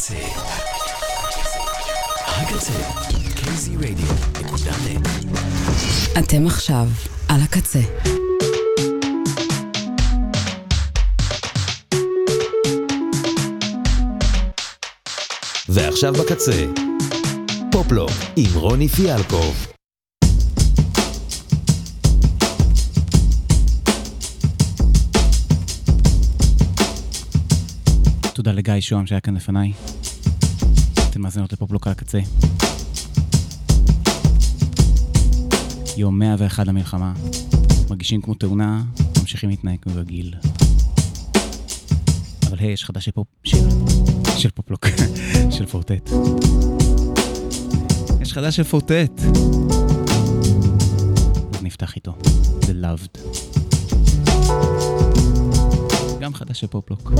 הקצה. הקצה. kzradio.net אתם עכשיו על הקצה. ועכשיו בקצה. פופלוק עם רוני פיאלקוב. תודה לגיא שוהם שהיה כאן לפניי. אתם מאזינות לפופלוק על הקצה. יום 101 למלחמה. מרגישים כמו תאונה, ממשיכים להתנהג כרגיל. אבל היי, יש חדש של פופ... של... של פופלוק. של פורטט. יש חדש של פורטט. אז נפתח איתו. The Loved. גם חדש של פופלוק.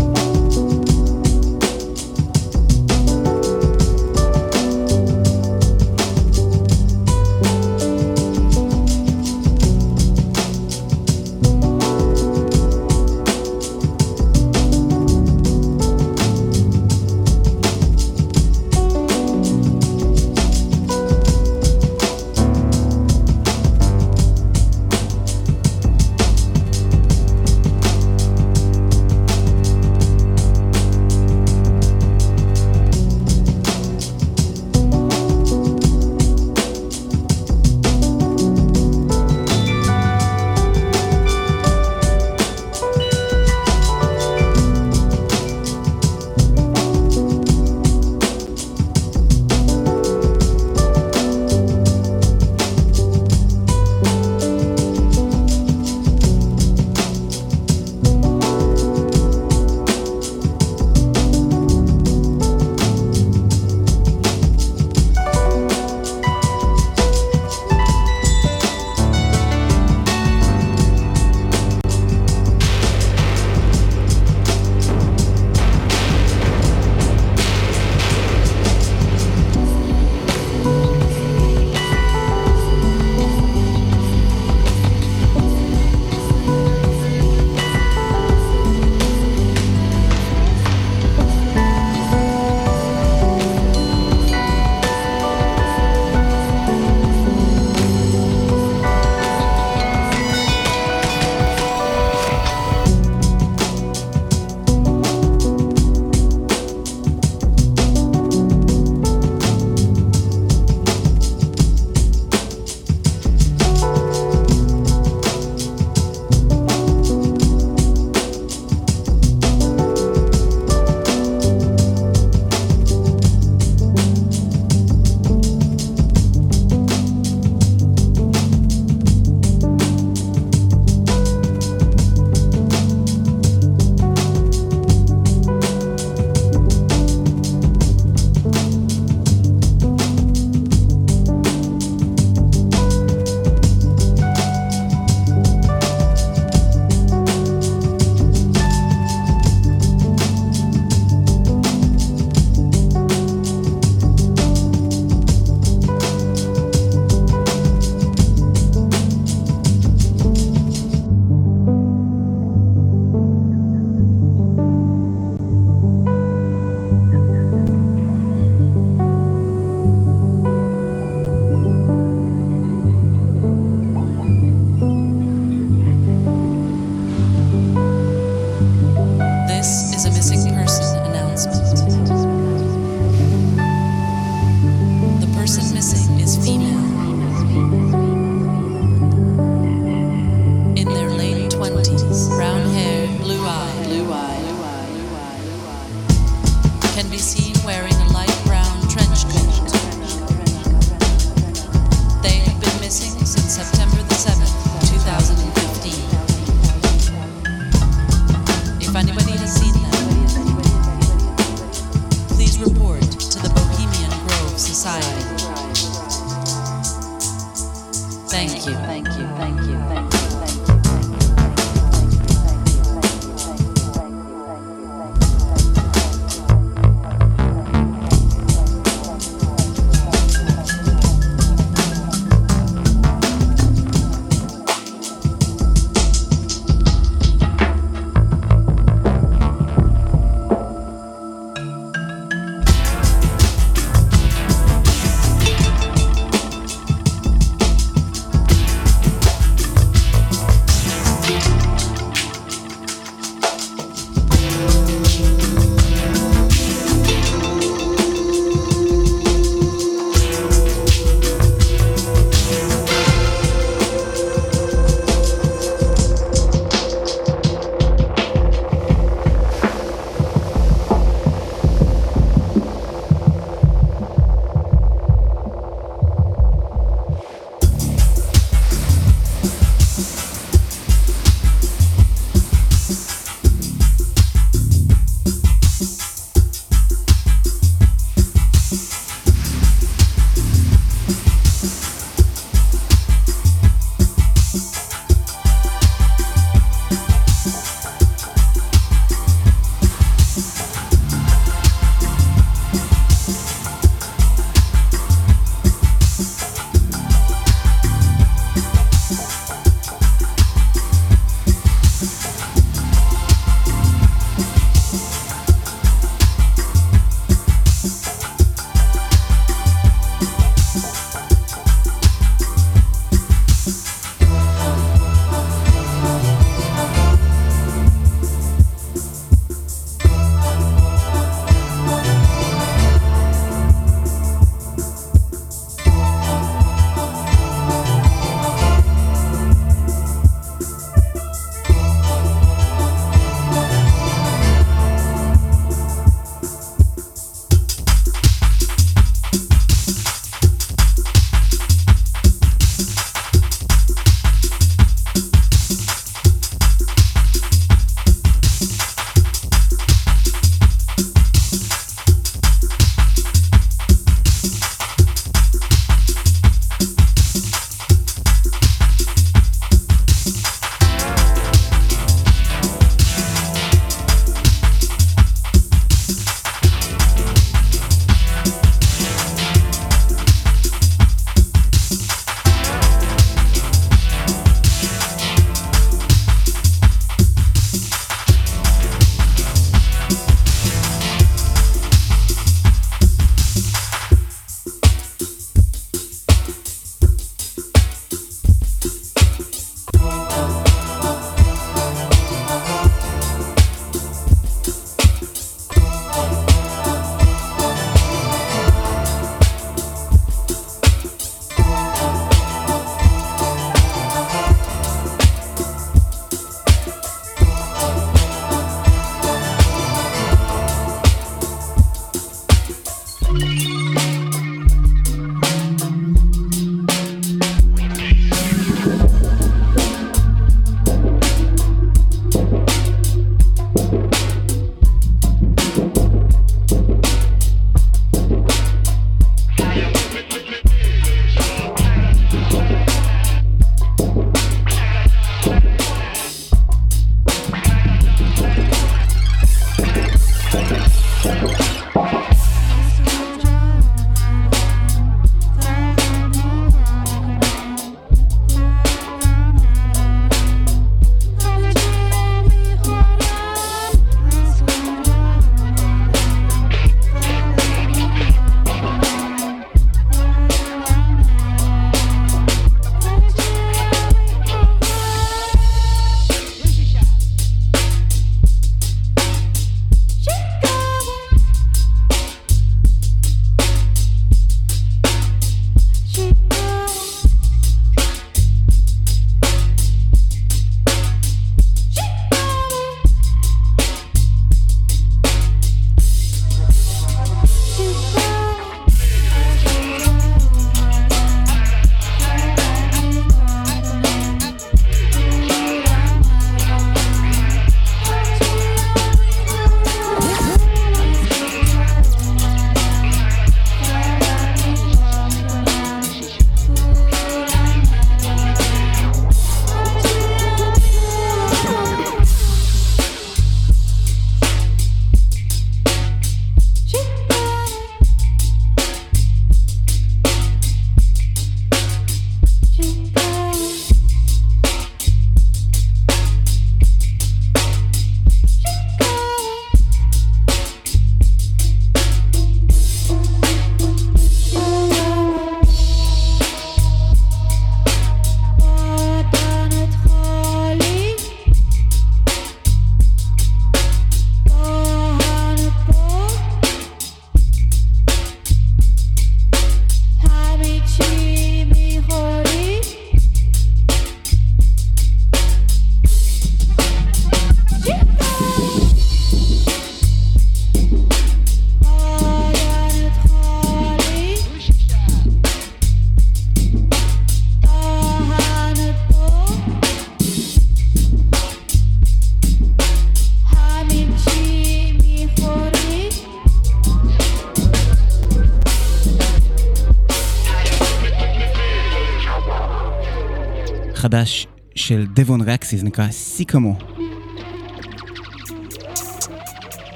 חדש של דבון רקסי, זה נקרא סיקמו.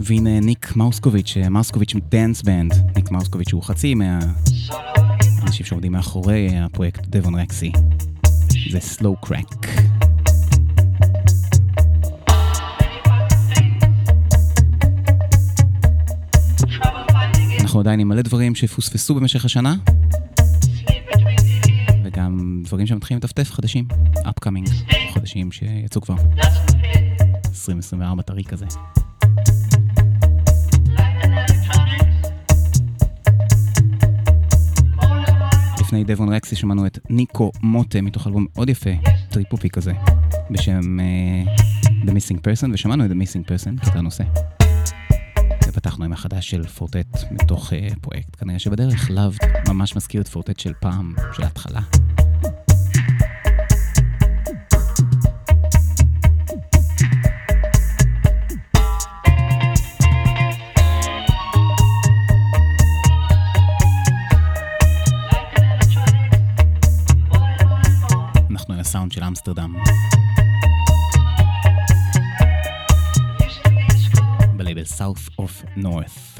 והנה ניק מאוסקוביץ', מאוסקוביץ' דאנס בנד, ניק מאוסקוביץ' הוא חצי מהאנשים שעובדים מאחורי הפרויקט דבון רקסי. זה סלואו קרק. אנחנו עדיין עם מלא דברים שפוספסו במשך השנה, וגם דברים שמתחילים לטפטף חדשים, upcoming, חדשים שיצאו כבר. 2024 טרי כזה. לפני Devon Rexi שמענו את Nico Motte מתוך אלבום מאוד יפה, טריפ הופי כזה, בשם uh, The Missing Person, ושמענו את The Missing Person, קטע הנושא. ופתחנו עם החדש של פורטט מתוך uh, פרויקט, כנראה שבדרך לאו ממש מזכיר את פורטט של פעם, של ההתחלה. אנחנו הסאונד של אמסטרדם. South of North.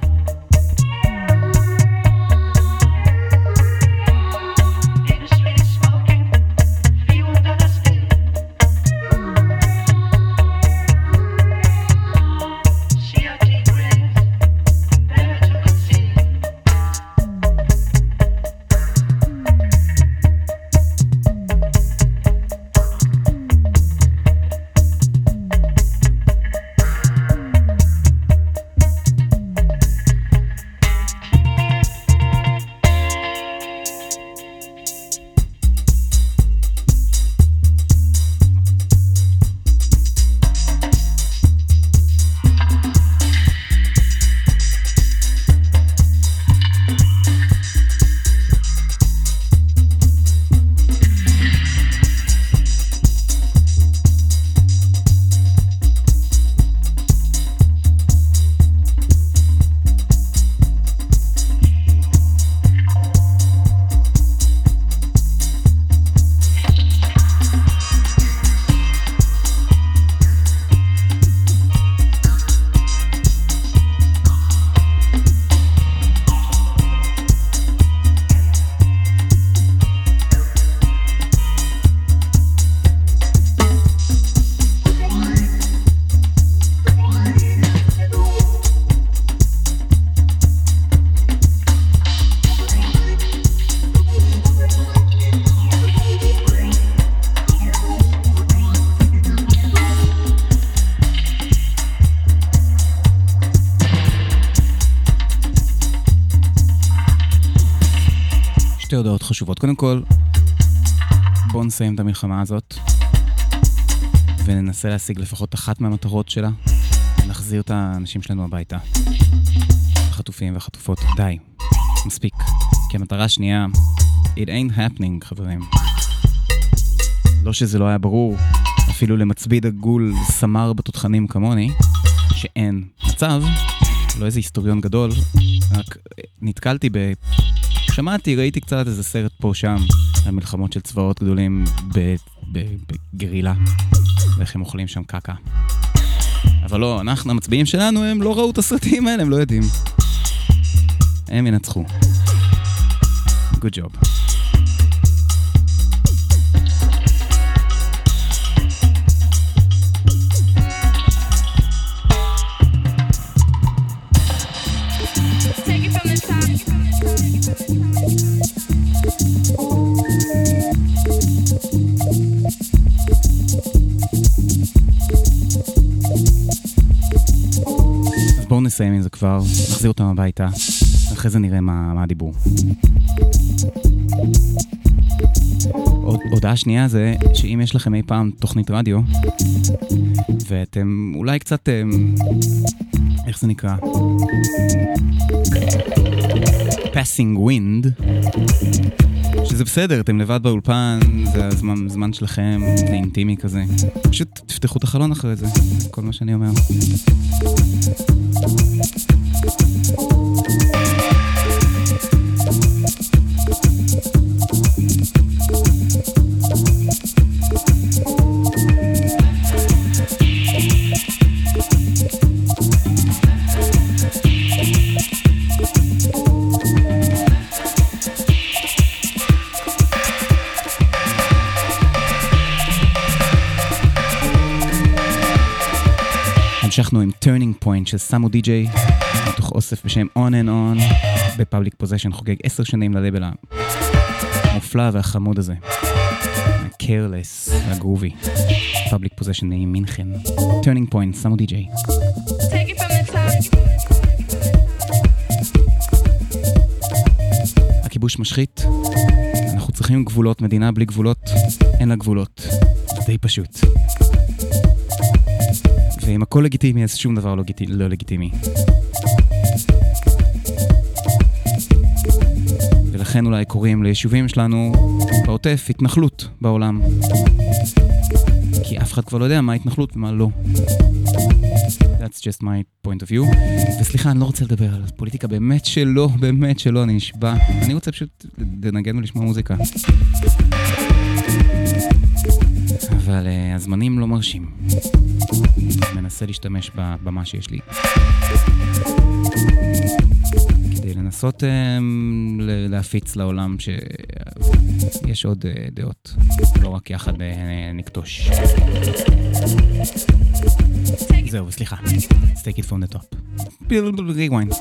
קודם כל, בואו נסיים את המלחמה הזאת, וננסה להשיג לפחות אחת מהמטרות שלה, להחזיר את האנשים שלנו הביתה. החטופים והחטופות, די, מספיק. כי המטרה השנייה, it ain't happening, חברים. לא שזה לא היה ברור, אפילו למצביד עגול סמר בתותחנים כמוני, שאין מצב, לא איזה היסטוריון גדול, רק נתקלתי ב... שמעתי, ראיתי קצת איזה סרט פה שם, על מלחמות של צבאות גדולים בגרילה, ואיך הם אוכלים שם קקה. אבל לא, אנחנו, המצביעים שלנו, הם לא ראו את הסרטים האלה, הם לא יודעים. הם ינצחו. Good job. נסיים עם זה כבר, נחזיר אותם הביתה, אחרי זה נראה מה, מה הדיבור. עוד, הודעה שנייה זה שאם יש לכם אי פעם תוכנית רדיו, ואתם אולי קצת, אמ, איך זה נקרא? passing wind, שזה בסדר, אתם לבד באולפן, זה הזמן זמן שלכם, זה אינטימי כזה. פשוט תפתחו את החלון אחרי זה כל מה שאני אומר. המשכנו עם Turning Point של Samo DJ, מתוך אוסף בשם On and On, ב Public Possession חוגג עשר שנים ללבל המופלא והחמוד הזה. ה-careless והגרובי. Public Possession ממינכן. Turning Point, Samo DJ. הכיבוש משחית, אנחנו צריכים גבולות, מדינה בלי גבולות, אין לה גבולות. די פשוט. ואם הכל לגיטימי, אז שום דבר לא. לא לגיטימי. ולכן אולי קוראים ליישובים שלנו בעוטף התנחלות בעולם. כי אף אחד כבר לא יודע מה התנחלות ומה לא. That's just my point of view. וסליחה, אני לא רוצה לדבר על פוליטיקה, באמת שלא, באמת שלא, אני נשבע. אני רוצה פשוט לנגן ולשמוע מוזיקה. אבל uh, הזמנים לא מרשים. מנסה להשתמש בבמה שיש לי. כדי לנסות um, להפיץ לעולם שיש עוד uh, דעות, לא רק יחד uh, נכתוש. זהו, סליחה. Let's take it from the top. rewind.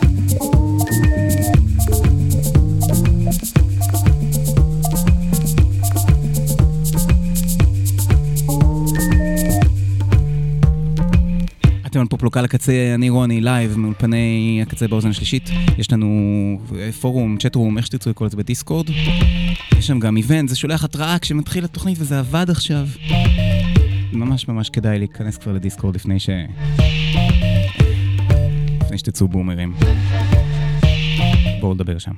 אתם על Pop Lock על הקצה, אני רוני, live, מאולפני הקצה באוזן השלישית. יש לנו אה, פורום, chat room, איך שתרצו לקרוא לזה בדיסקורד. יש שם גם event, זה שולח התראה כשמתחיל התוכנית וזה עבד עכשיו. ממש ממש כדאי להיכנס כבר לדיסקורד לפני ש... לפני שתצאו בומרים. בואו נדבר שם.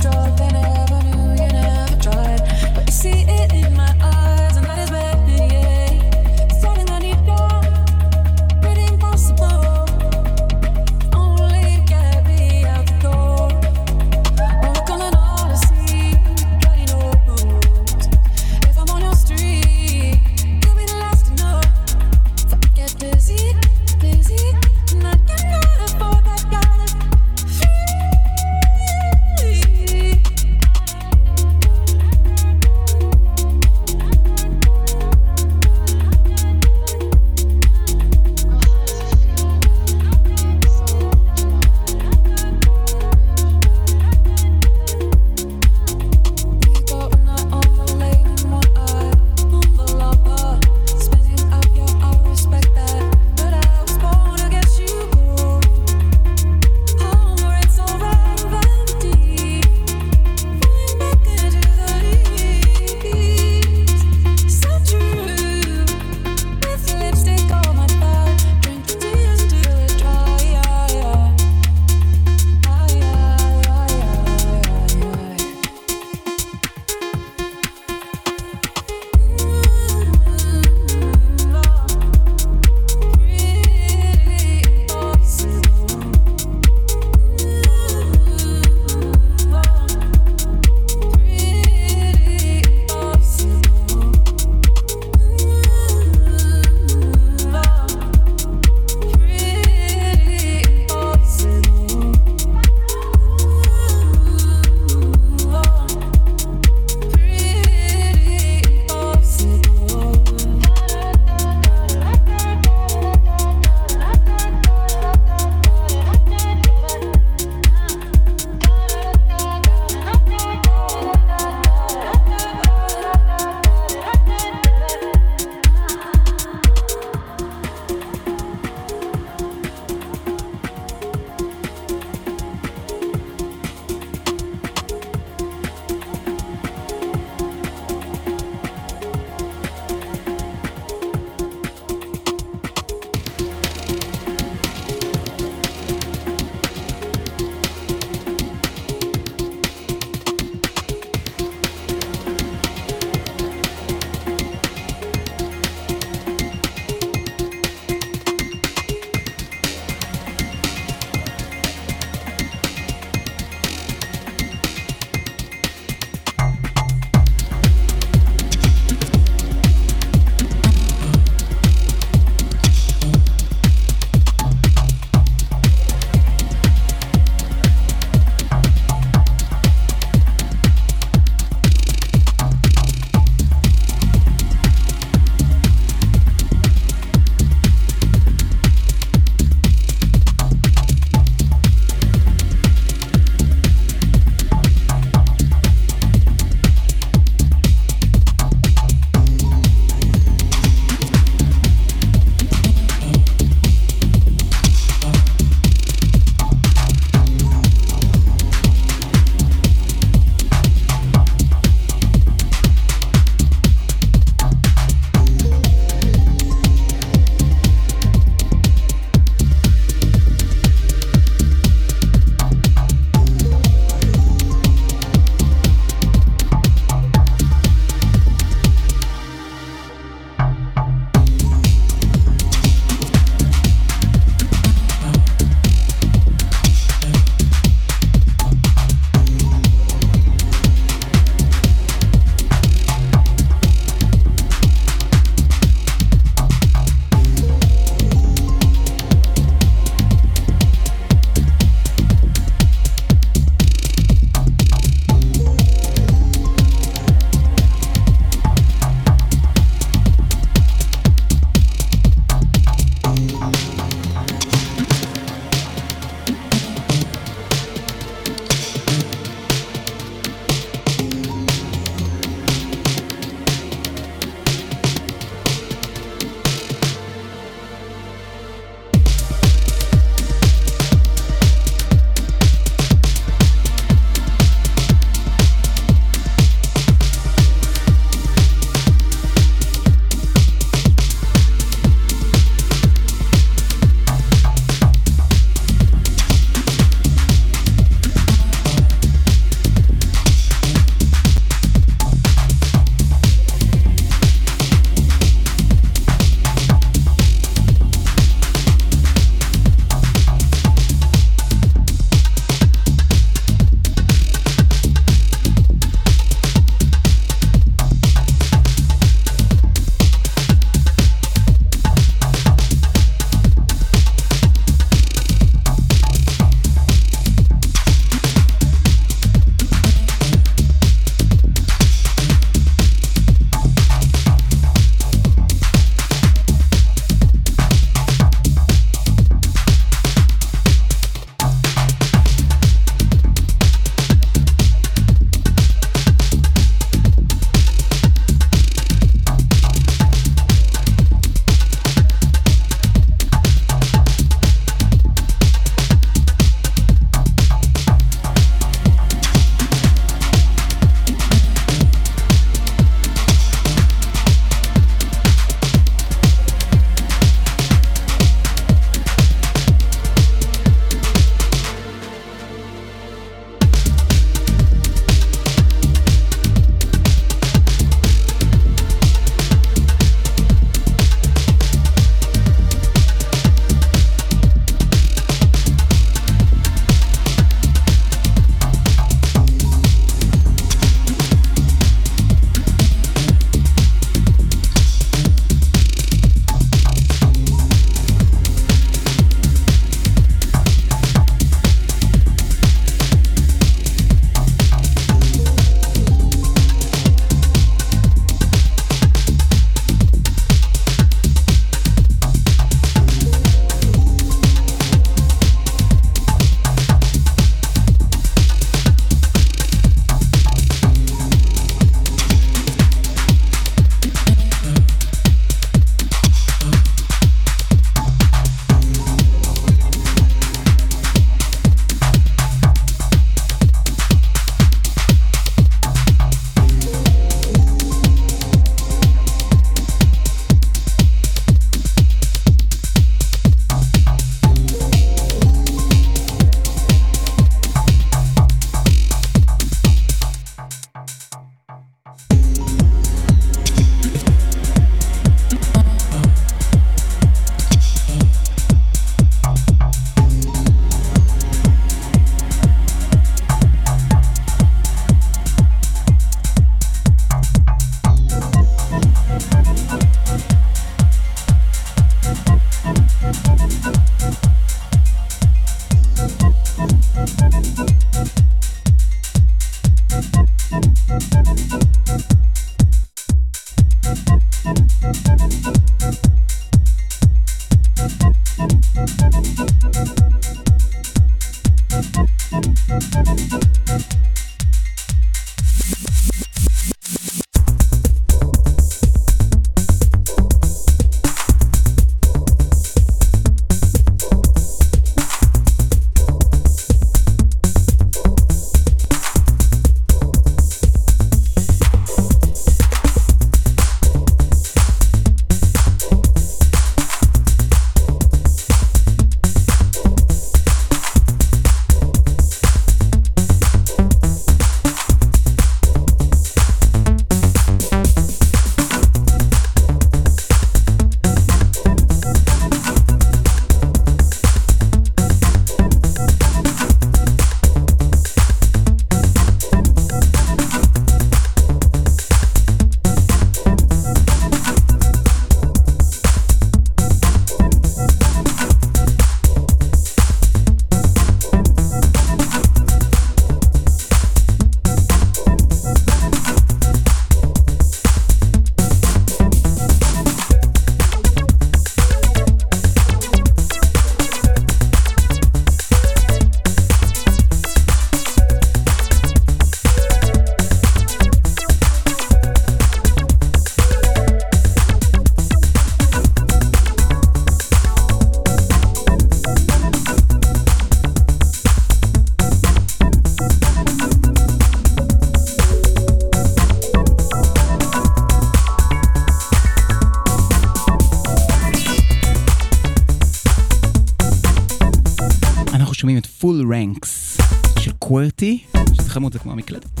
שומעים את פול רנקס של Qwerty, שזה חמוד, זה כמו המקלדת,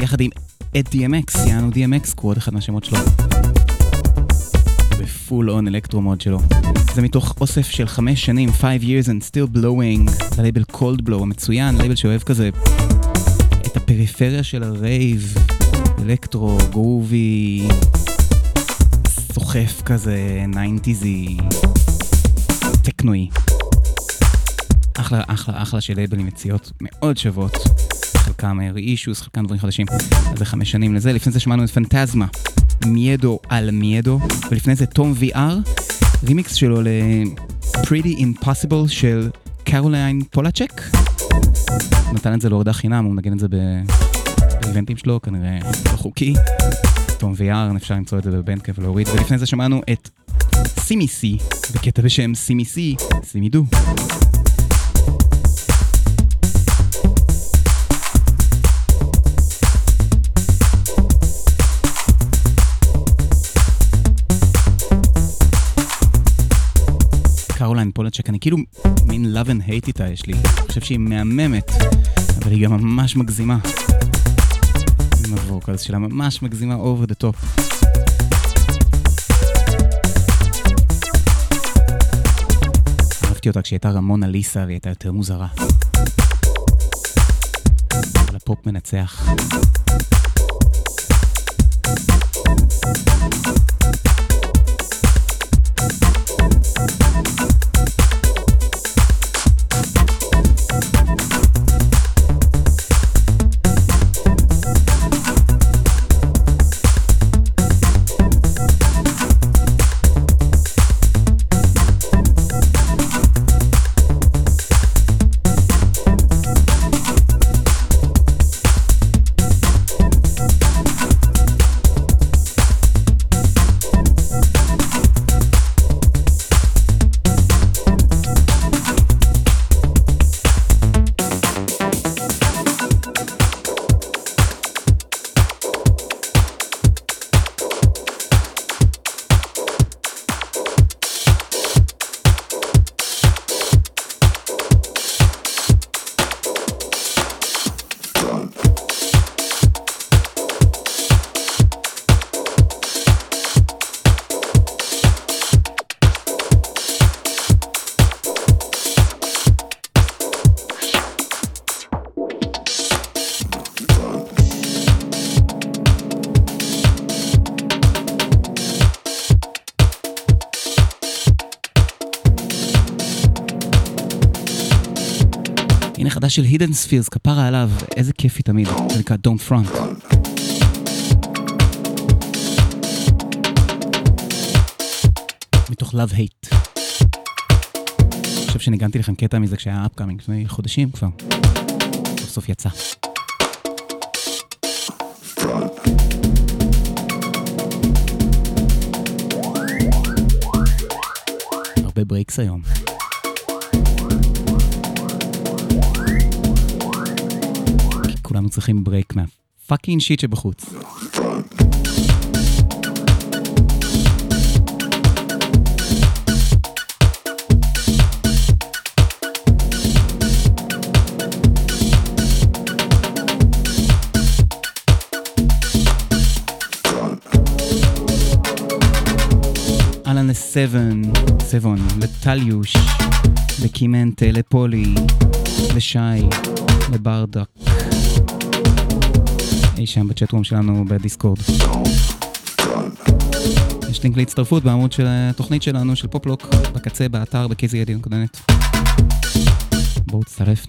יחד עם את DMX, יענו DMX, הוא עוד אחד מהשמות שלו. ב full on electro mode שלו. זה מתוך אוסף של חמש שנים, 5 years and still blowing, בלייבל Cold Blow המצוין, לייבל שאוהב כזה את הפריפריה של הרייב, אלקטרו, groovy, סוחף כזה, 90'זי, טכנואי. אחלה, אחלה, אחלה של לייבלים מציאות מאוד שוות. חלקם reissues, חלקם דברים חדשים. זה חמש שנים לזה. לפני זה שמענו את פנטזמה, מיידו על מיידו, ולפני זה Tom VR, רימיקס שלו ל- Pretty in Possible של קרוליין פולאצ'ק. נתן את זה להורדה חינם, הוא מנגן את זה באיבנטים שלו, כנראה לא חוקי. Tom VR, אפשר למצוא את זה בבנדקמפ ולהוריד. ולפני זה שמענו את סימי סי, בקטע בשם סימי סי, סימי דו. קרוליין פולצ'ק, אני כאילו מין love and hate איתה יש לי. אני חושב שהיא מהממת, אבל היא גם ממש מגזימה. עם ה vocals שלה ממש מגזימה over the top. אהבתי אותה כשהיא הייתה רמונה ליסה והיא הייתה יותר מוזרה. אבל הפופ מנצח. של הידן ספירס, כפרה עליו, איזה כיפי תמיד, זה נקרא Don't Front. מתוך Love Hate. אני חושב שניגנתי לכם קטע מזה כשהיה אפקאמינג, לפני חודשים כבר. סוף סוף יצא. הרבה breaks היום. כולנו צריכים break מה fucking shit שבחוץ. אהלן לסבן, סבון, לטליוש, לקימנטה, לפולי, לשי, לברדק. אי שם בצ'טרום שלנו בדיסקורד. יש לינק להצטרפות בעמוד של התוכנית שלנו, של פופלוק, בקצה, באתר, בקזי.נט. בואו תצטרף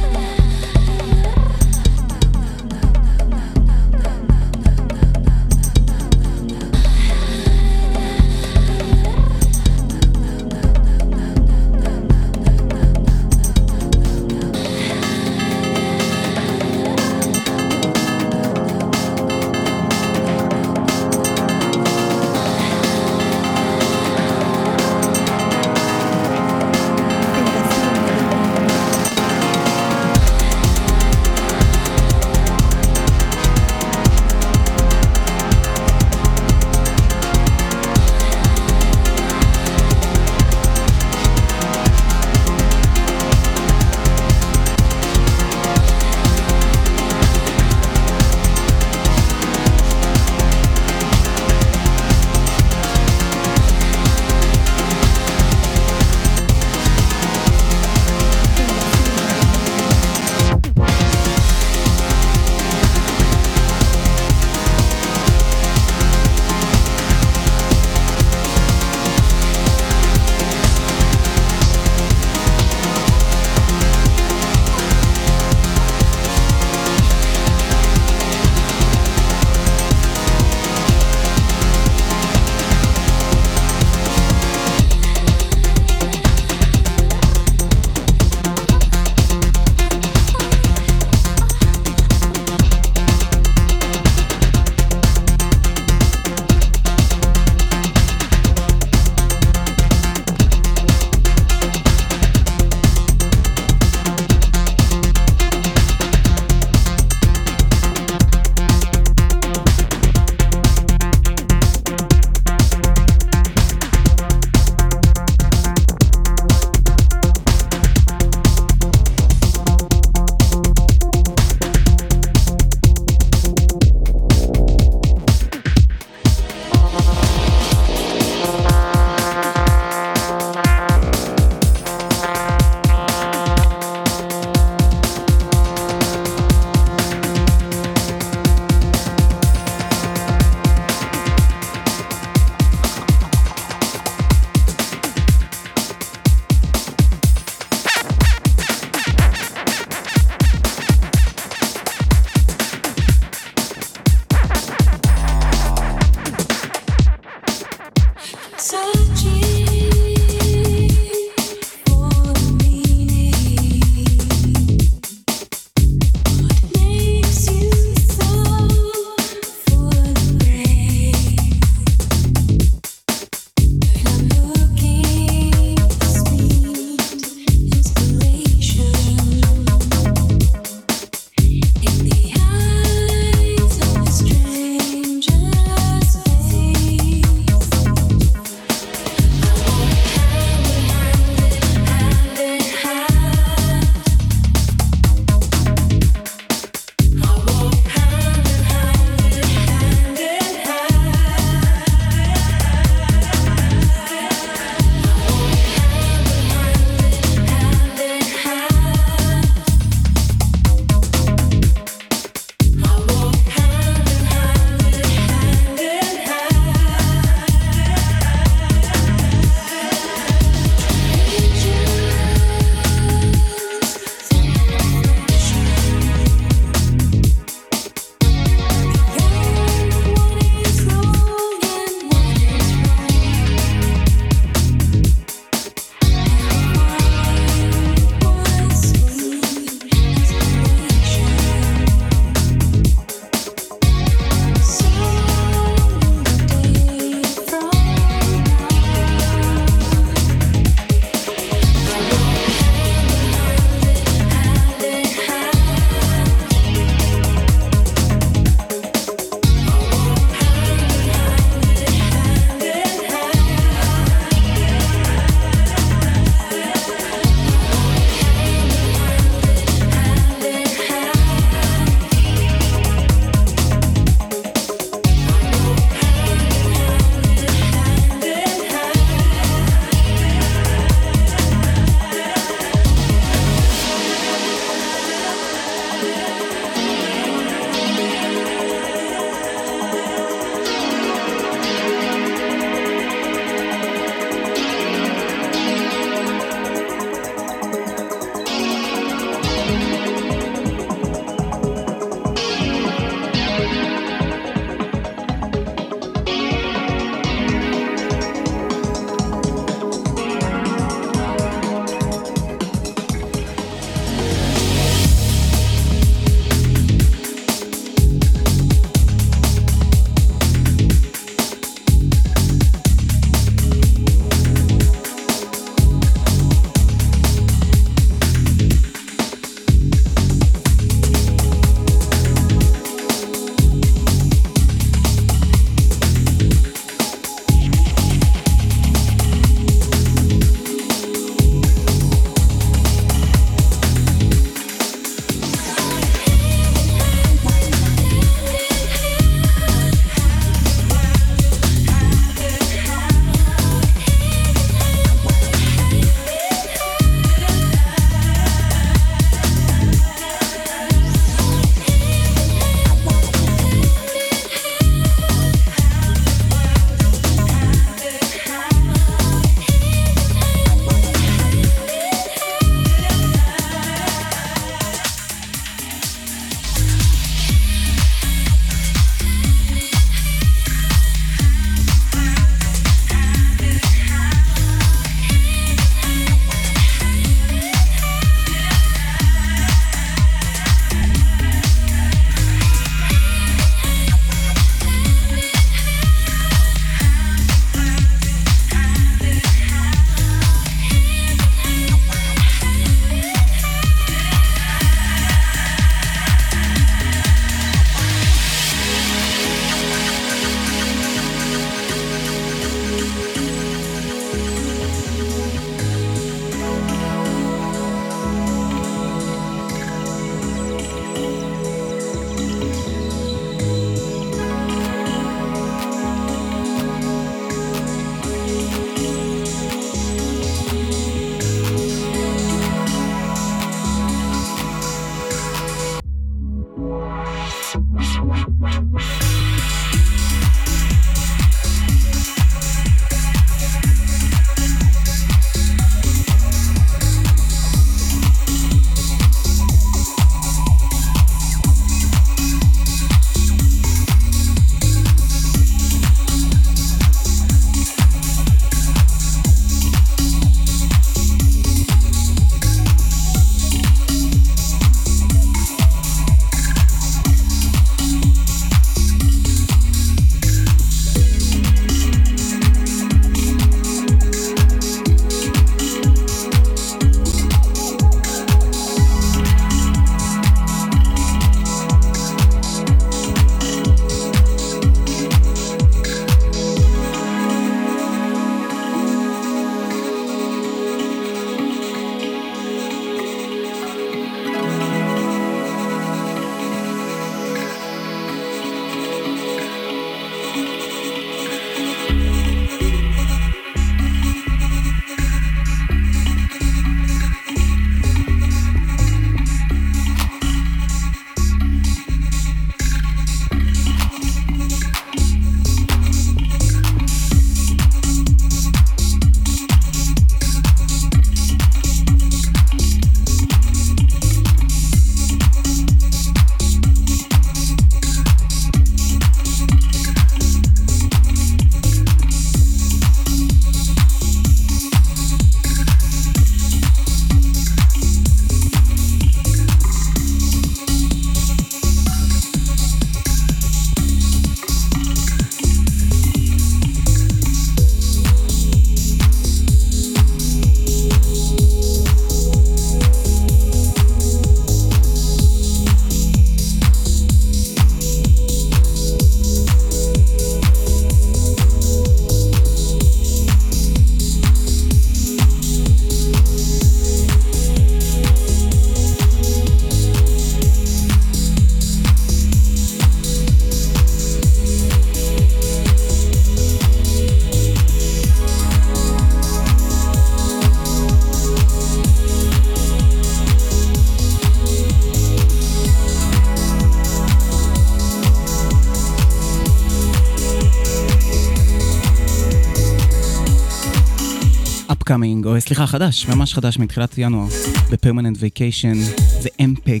upcoming, או סליחה, חדש, ממש חדש מתחילת ינואר, ב-permanent vacation, זה אמפג,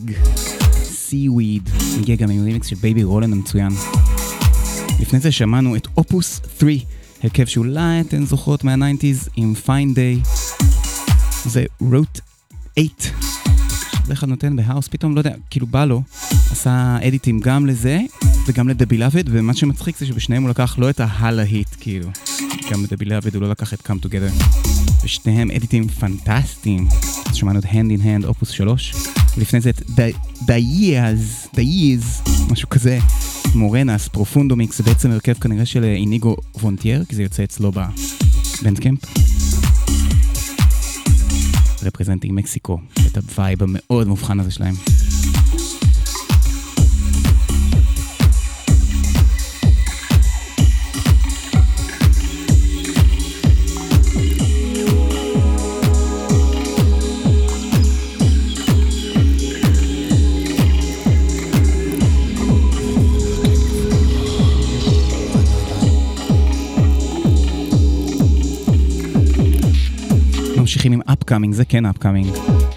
seaweed, מגיע גם עם רימיקס של בייבי רולן המצוין. לפני זה שמענו את אופוס 3, הרכב שאולי אתן זוכרות מה-90's עם Fine Day, זה Route 8. בדרך כלל נותן בהאוס, פתאום, לא יודע, כאילו בא לו, עשה אדיטים גם לזה וגם Beloved, ומה שמצחיק זה שבשניהם הוא לקח לא את ההלהיט, כאילו. גם Beloved הוא לא לקח את Come Together. ושניהם אדיטים פנטסטיים. אז שמענו את Hand in Hand, אופוס 3, ולפני זה את The Years, משהו כזה. מורנס, Profondo Mix, זה בעצם הרכב כנראה של איניגו וונטייר, כי זה יוצא אצלו בבנדקמפ. representing מקסיקו, את ה vibe המאוד מובחן הזה שלהם. ממשיכים עם upcoming, זה כן upcoming.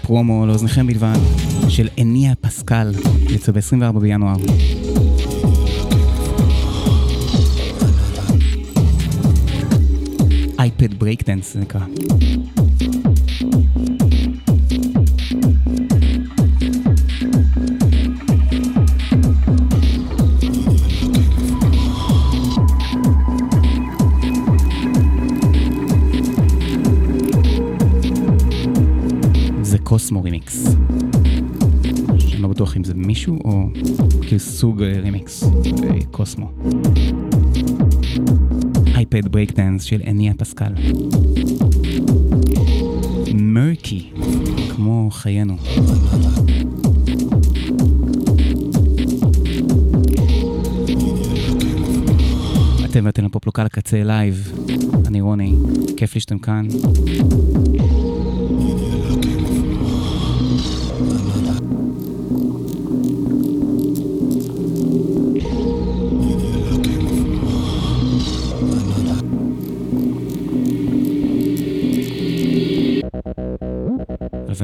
פרומו לאוזניכם בלבד, של אניה פסקל, יצא ב-24 בינואר. iPad Breakdance זה נקרא. Cosmo Remix. אני לא בטוח אם זה מישהו או כאילו סוג אה, רימיקס, אה, קוסמו. iPad Breakdance של אניה פסקל. murky, כמו חיינו. אתם ואתן ל Pop Lock הקצה לייב, אני רוני, כיף לי שאתם כאן.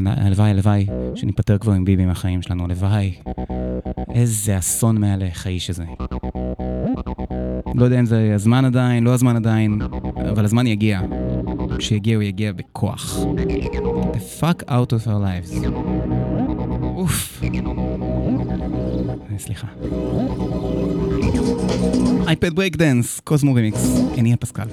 הלוואי, הלוואי, שניפטר כבר עם ביבי מהחיים שלנו, הלוואי. איזה אסון מהלך האיש הזה. לא יודע אם זה הזמן עדיין, לא הזמן עדיין, אבל הזמן יגיע. כשיגיע הוא יגיע בכוח. The fuck out of our lives. אוף. אה, סליחה. iPad Breakdance, Cosmo Remix, אניה פסקל.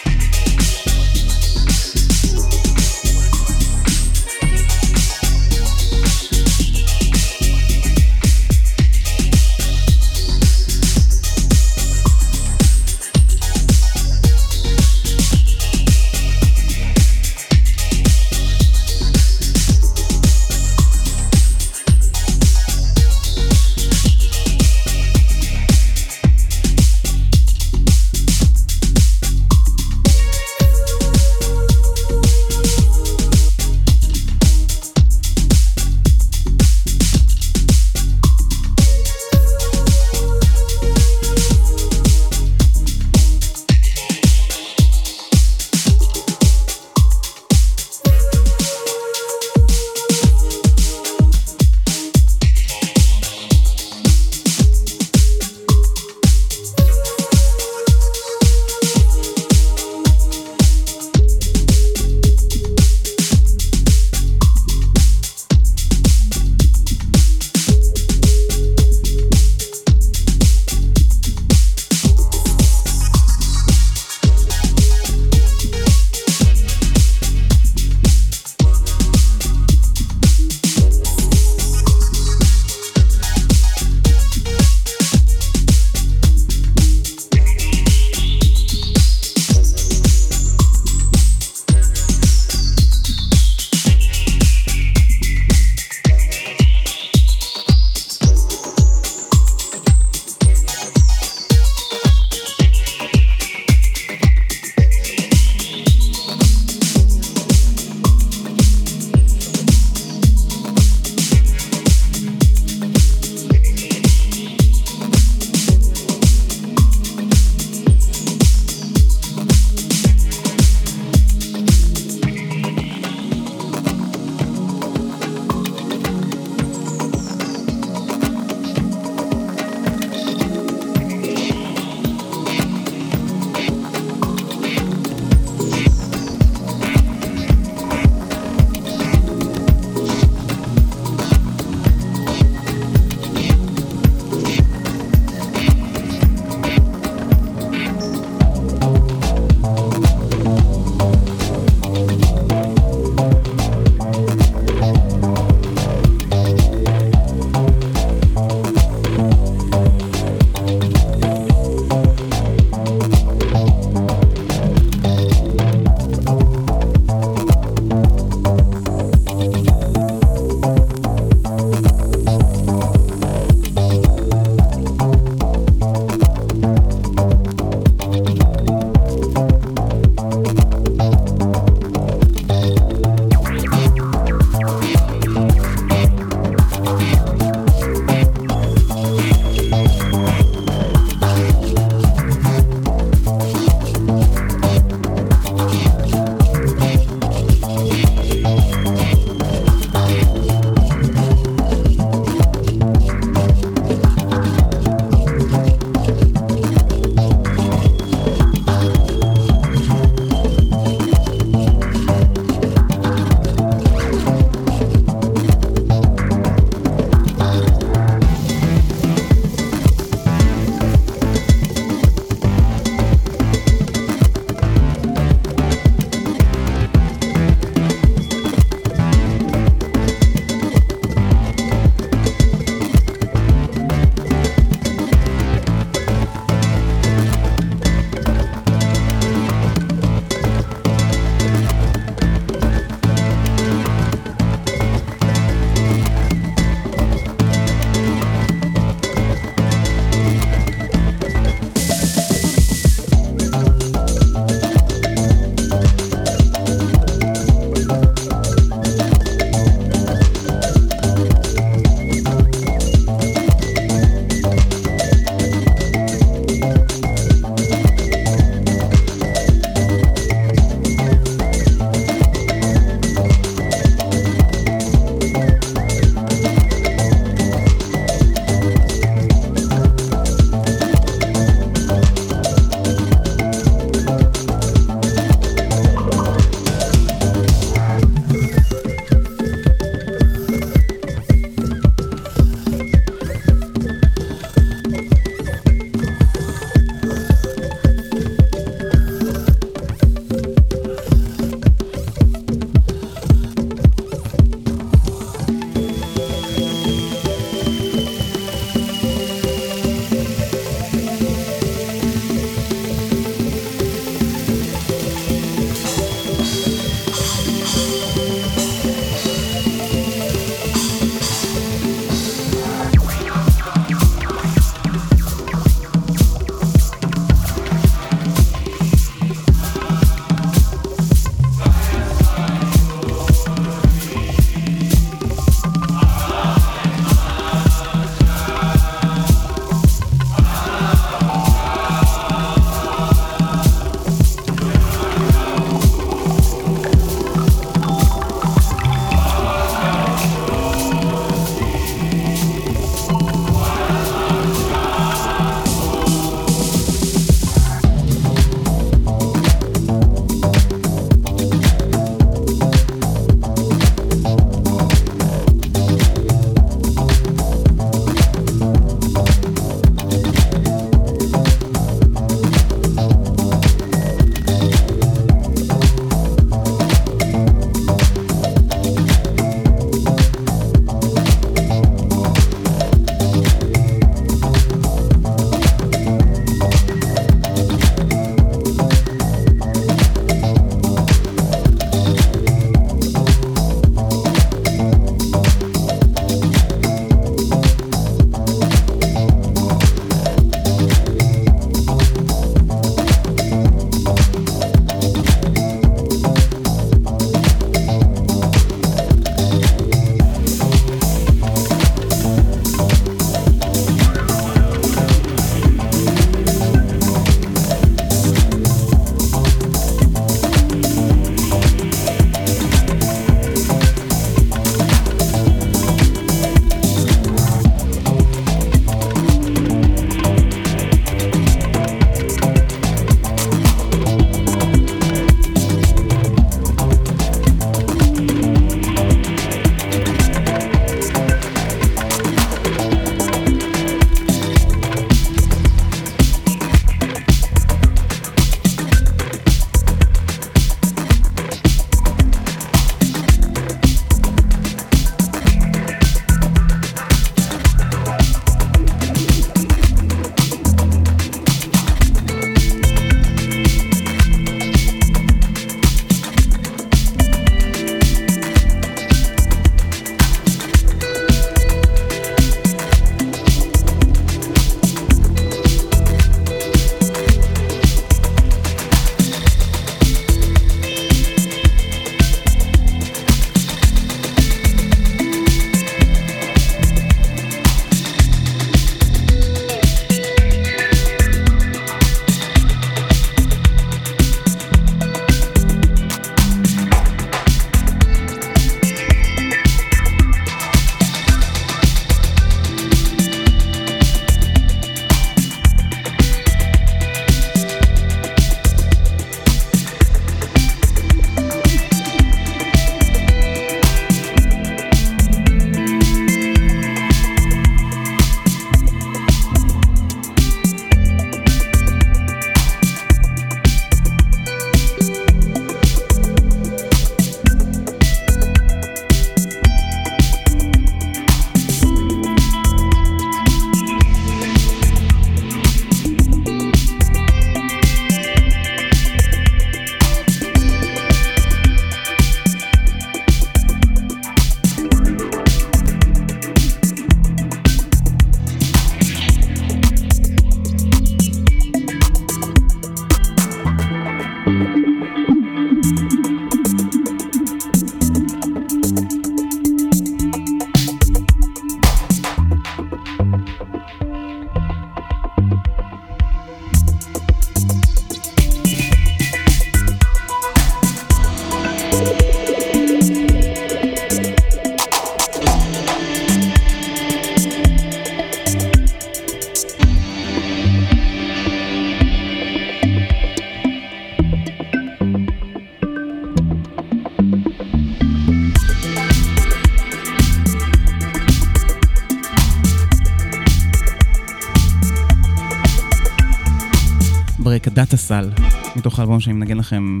מתוך האלבום שאני מנגן לכם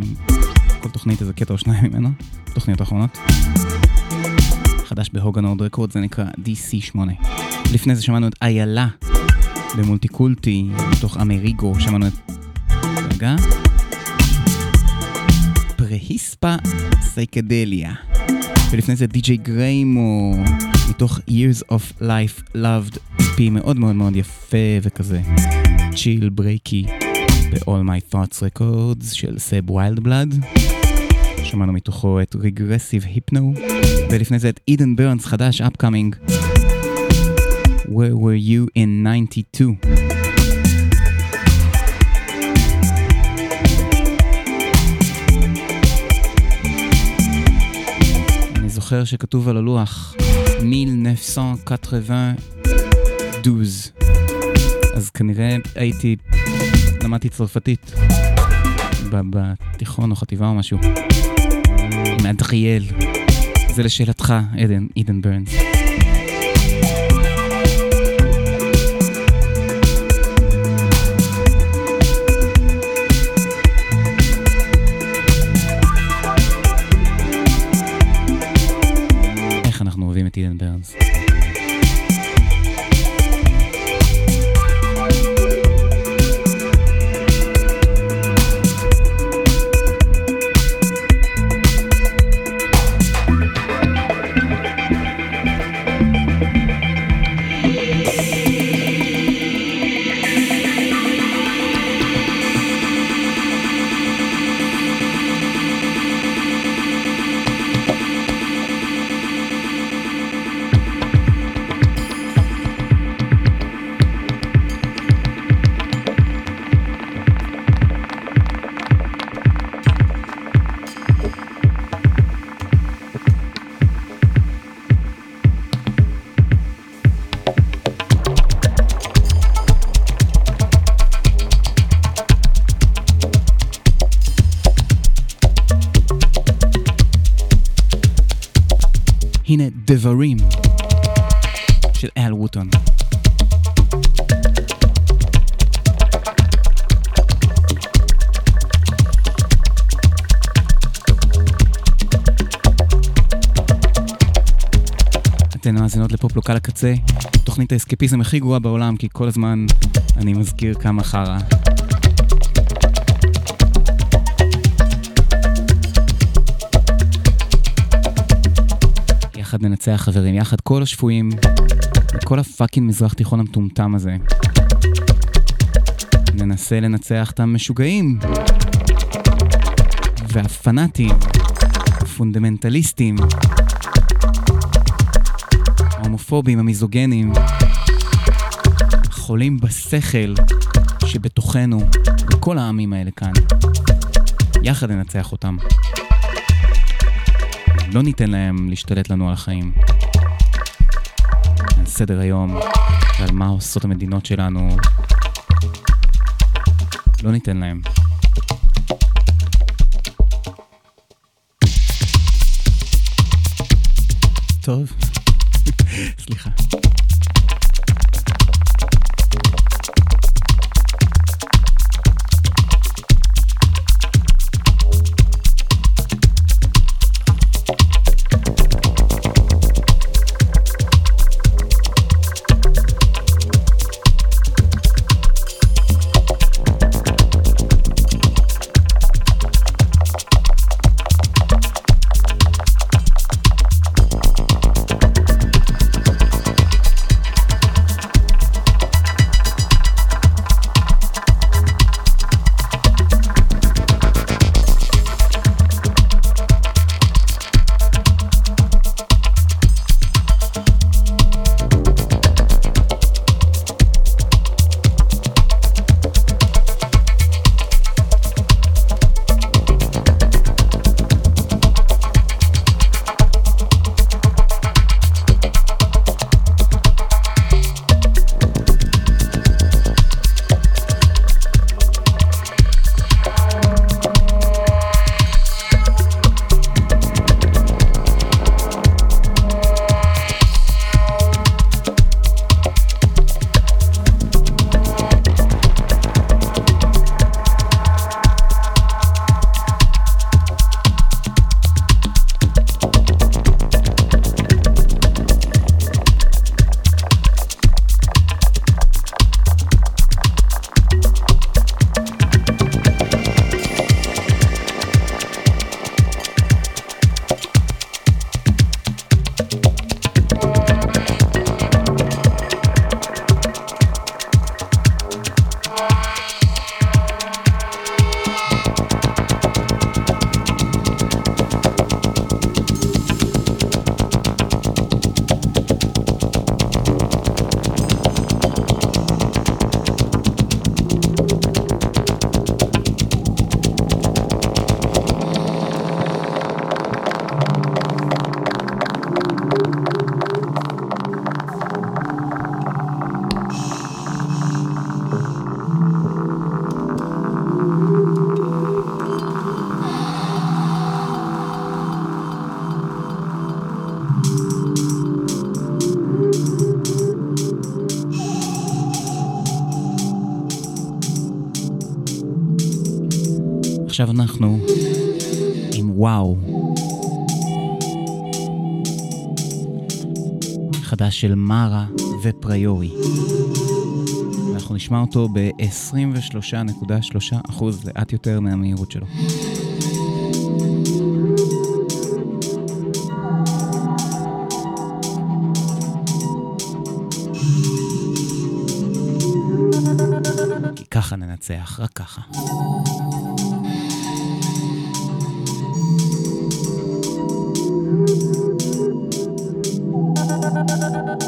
כל תוכנית איזה קטע או שניים ממנו, תוכניות האחרונות. חדש בהוגנורד רקורד, זה נקרא DC8. לפני זה שמענו את איילה במולטיקולטי, מתוך אמריגו, שמענו את... רגע. פרהיספה סייקדליה. ולפני זה די.ג'יי גריימו, מתוך Years of Life Loved, פי מאוד מאוד מאוד יפה וכזה chill breaky ב-All My Thoughts Records של סאם ויילדבלאד. שמענו מתוכו את Regressive Hypno, ולפני זה את אידן ברנס חדש, upcoming. Where were you in 92? אני זוכר שכתוב על הלוח 1992. אז כנראה הייתי, למדתי צרפתית בתיכון או חטיבה או משהו. עם אדריאל. זה לשאלתך, עדן, עידן ברנס. איך אנחנו אוהבים את עידן ברנס. הנה דברים של אל ווטון. אתן מאזינות לפופלוק על הקצה, תוכנית האסקפיזם הכי גרועה בעולם, כי כל הזמן אני מזכיר כמה חרא. יחד ננצח חברים, יחד כל השפויים, כל ה fucking מזרח תיכון המטומטם הזה. ננסה לנצח את המשוגעים והפנאטים, הפונדמנטליסטים, ההומופובים, המיזוגנים, חולים בשכל שבתוכנו, וכל העמים האלה כאן. יחד ננצח אותם. לא ניתן להם להשתלט לנו על החיים. על סדר היום ועל מה עושות המדינות שלנו. לא ניתן להם. טוב, סליחה. עכשיו אנחנו עם וואו. חדש של מארה ופריורי. ואנחנו נשמע אותו ב-23.3%, לאט יותר מהמהירות שלו. כי ככה ננצח, רק ככה. え?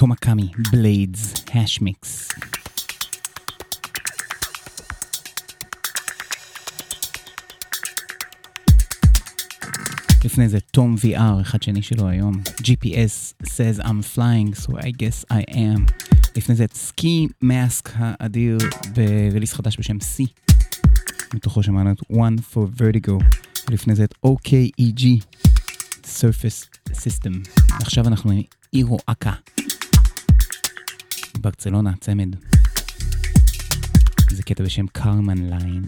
תומקאמי, בליידס, האש מיקס. לפני זה תום VR, אחד שני שלו היום. GPS says I'm flying, so I guess I am. לפני זה את סקי מאסק האדיר בריליס חדש בשם C. מתוכו שמענו את One for Vertigo. ולפני זה את OKEG, Surface System. ועכשיו אנחנו עם אירו אקה. ברצלונה, צמד. זה קטע בשם קרמן ליין.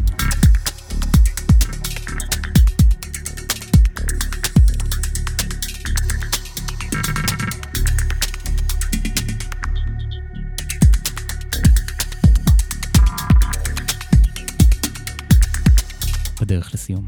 בדרך לסיום.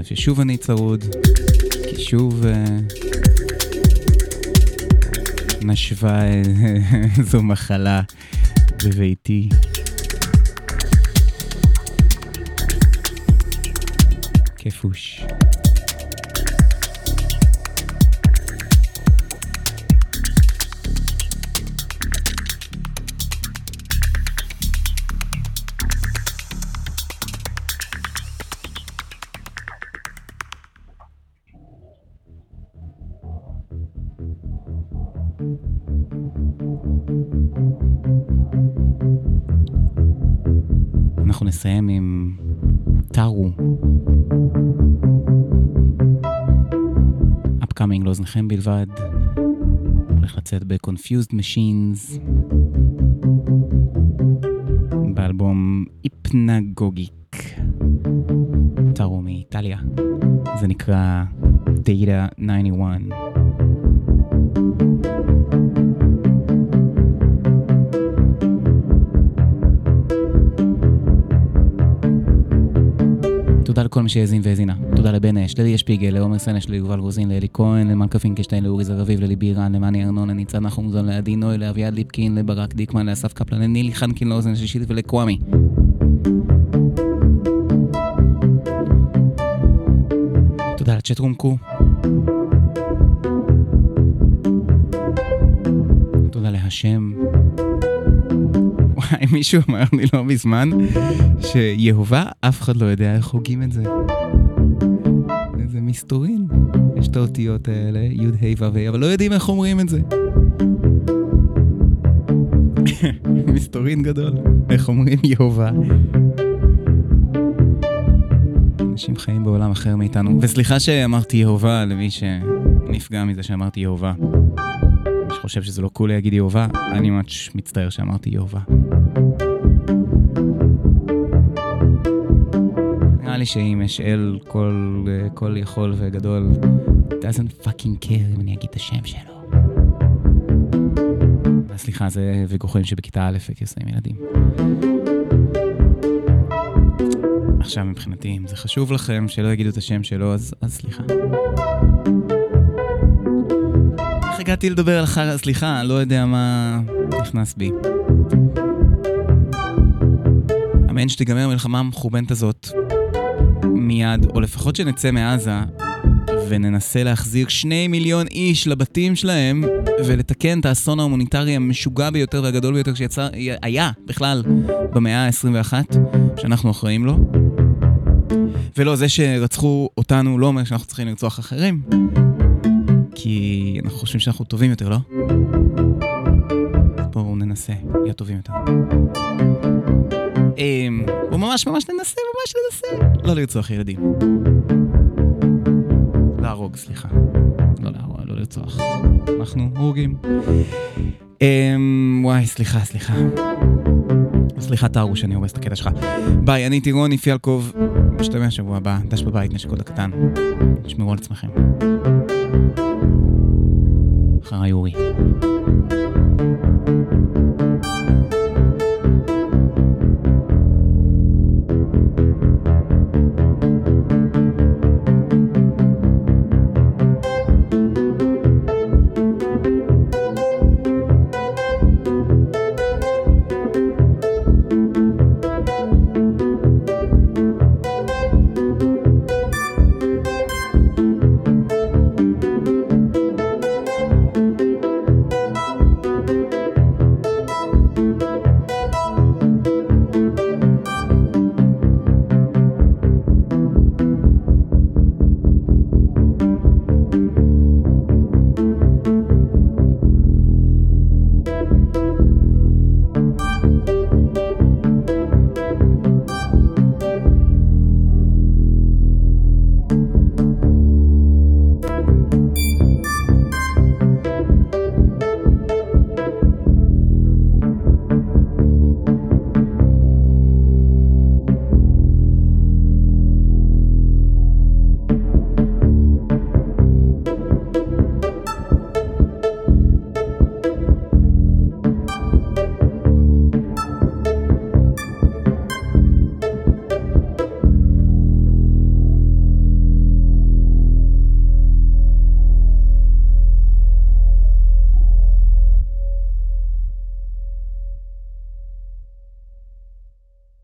לב ששוב אני צרוד, כי שוב אה, נשבה אה, זו מחלה בביתי. כיפוש. לצאת ב-Confused Machines. באלבום היפנגוגיק. טארו מאיטליה. זה נקרא Data 91. תודה לכל מי שהאזין והאזינה. אש, לליה שפיגל, לעומר סנש, ליובל רוזין, לאלי כהן, למלכה פינקשטיין, לאורי זרביב, לליבי רן, למאני ארנון, לניצן נחומזון, לעדי נוי, לאביעד ליפקין, לברק דיקמן, לאסף קפלן, לנילי חנקין, לאוזן השלישית ולקוואמי. תודה לצ'טרום קו. תודה להשם. וואי, מישהו אמר לי לא מזמן שיהובה, אף אחד לא יודע איך הוגים את זה. מסתורין. יש את האותיות האלה, י' ה' ו' ה', אבל לא יודעים איך אומרים את זה. מסתורין גדול, איך אומרים יהובה. אנשים חיים בעולם אחר מאיתנו. וסליחה שאמרתי יהובה למי שנפגע מזה שאמרתי יהובה. מי שחושב שזה לא קול להגיד יהובה, אני ממש מצטער שאמרתי יהובה. לי שאם יש אל כל, כל יכול וגדול, doesn't fucking care אם אני אגיד את השם שלו. סליחה, זה ויכוחים שבכיתה א' הייתי עושה עם ילדים. עכשיו מבחינתי, אם זה חשוב לכם שלא יגידו את השם שלו, אז, אז סליחה. איך הגעתי לדבר על חרא? סליחה, לא יודע מה נכנס בי. אמן שתיגמר המלחמה המחורבנת הזאת מיד, או לפחות שנצא מעזה וננסה להחזיר שני מיליון איש לבתים שלהם ולתקן את האסון ההומניטרי המשוגע ביותר והגדול ביותר שיצא, היה בכלל במאה ה-21, שאנחנו אחראים לו. ולא, זה שרצחו אותנו לא אומר שאנחנו צריכים לרצוח אחרים, כי אנחנו חושבים שאנחנו טובים יותר, לא? אז בואו ננסה להיות טובים יותר. אמ, בואו ממש ממש ננסה, ממש ננסה. לא לרצוח ילדים. להרוג, סליחה. לא להרוג, לא לרצוח. אנחנו הורגים. אמ, וואי, סליחה, סליחה. סליחה, טארו, שאני הורס את הקטע שלך. ביי, אני טירוני פיאלקוב. נשתמע שבוע הבא. דש בבית, נשק עוד הקטן. תשמרו על עצמכם. אחריי אורי.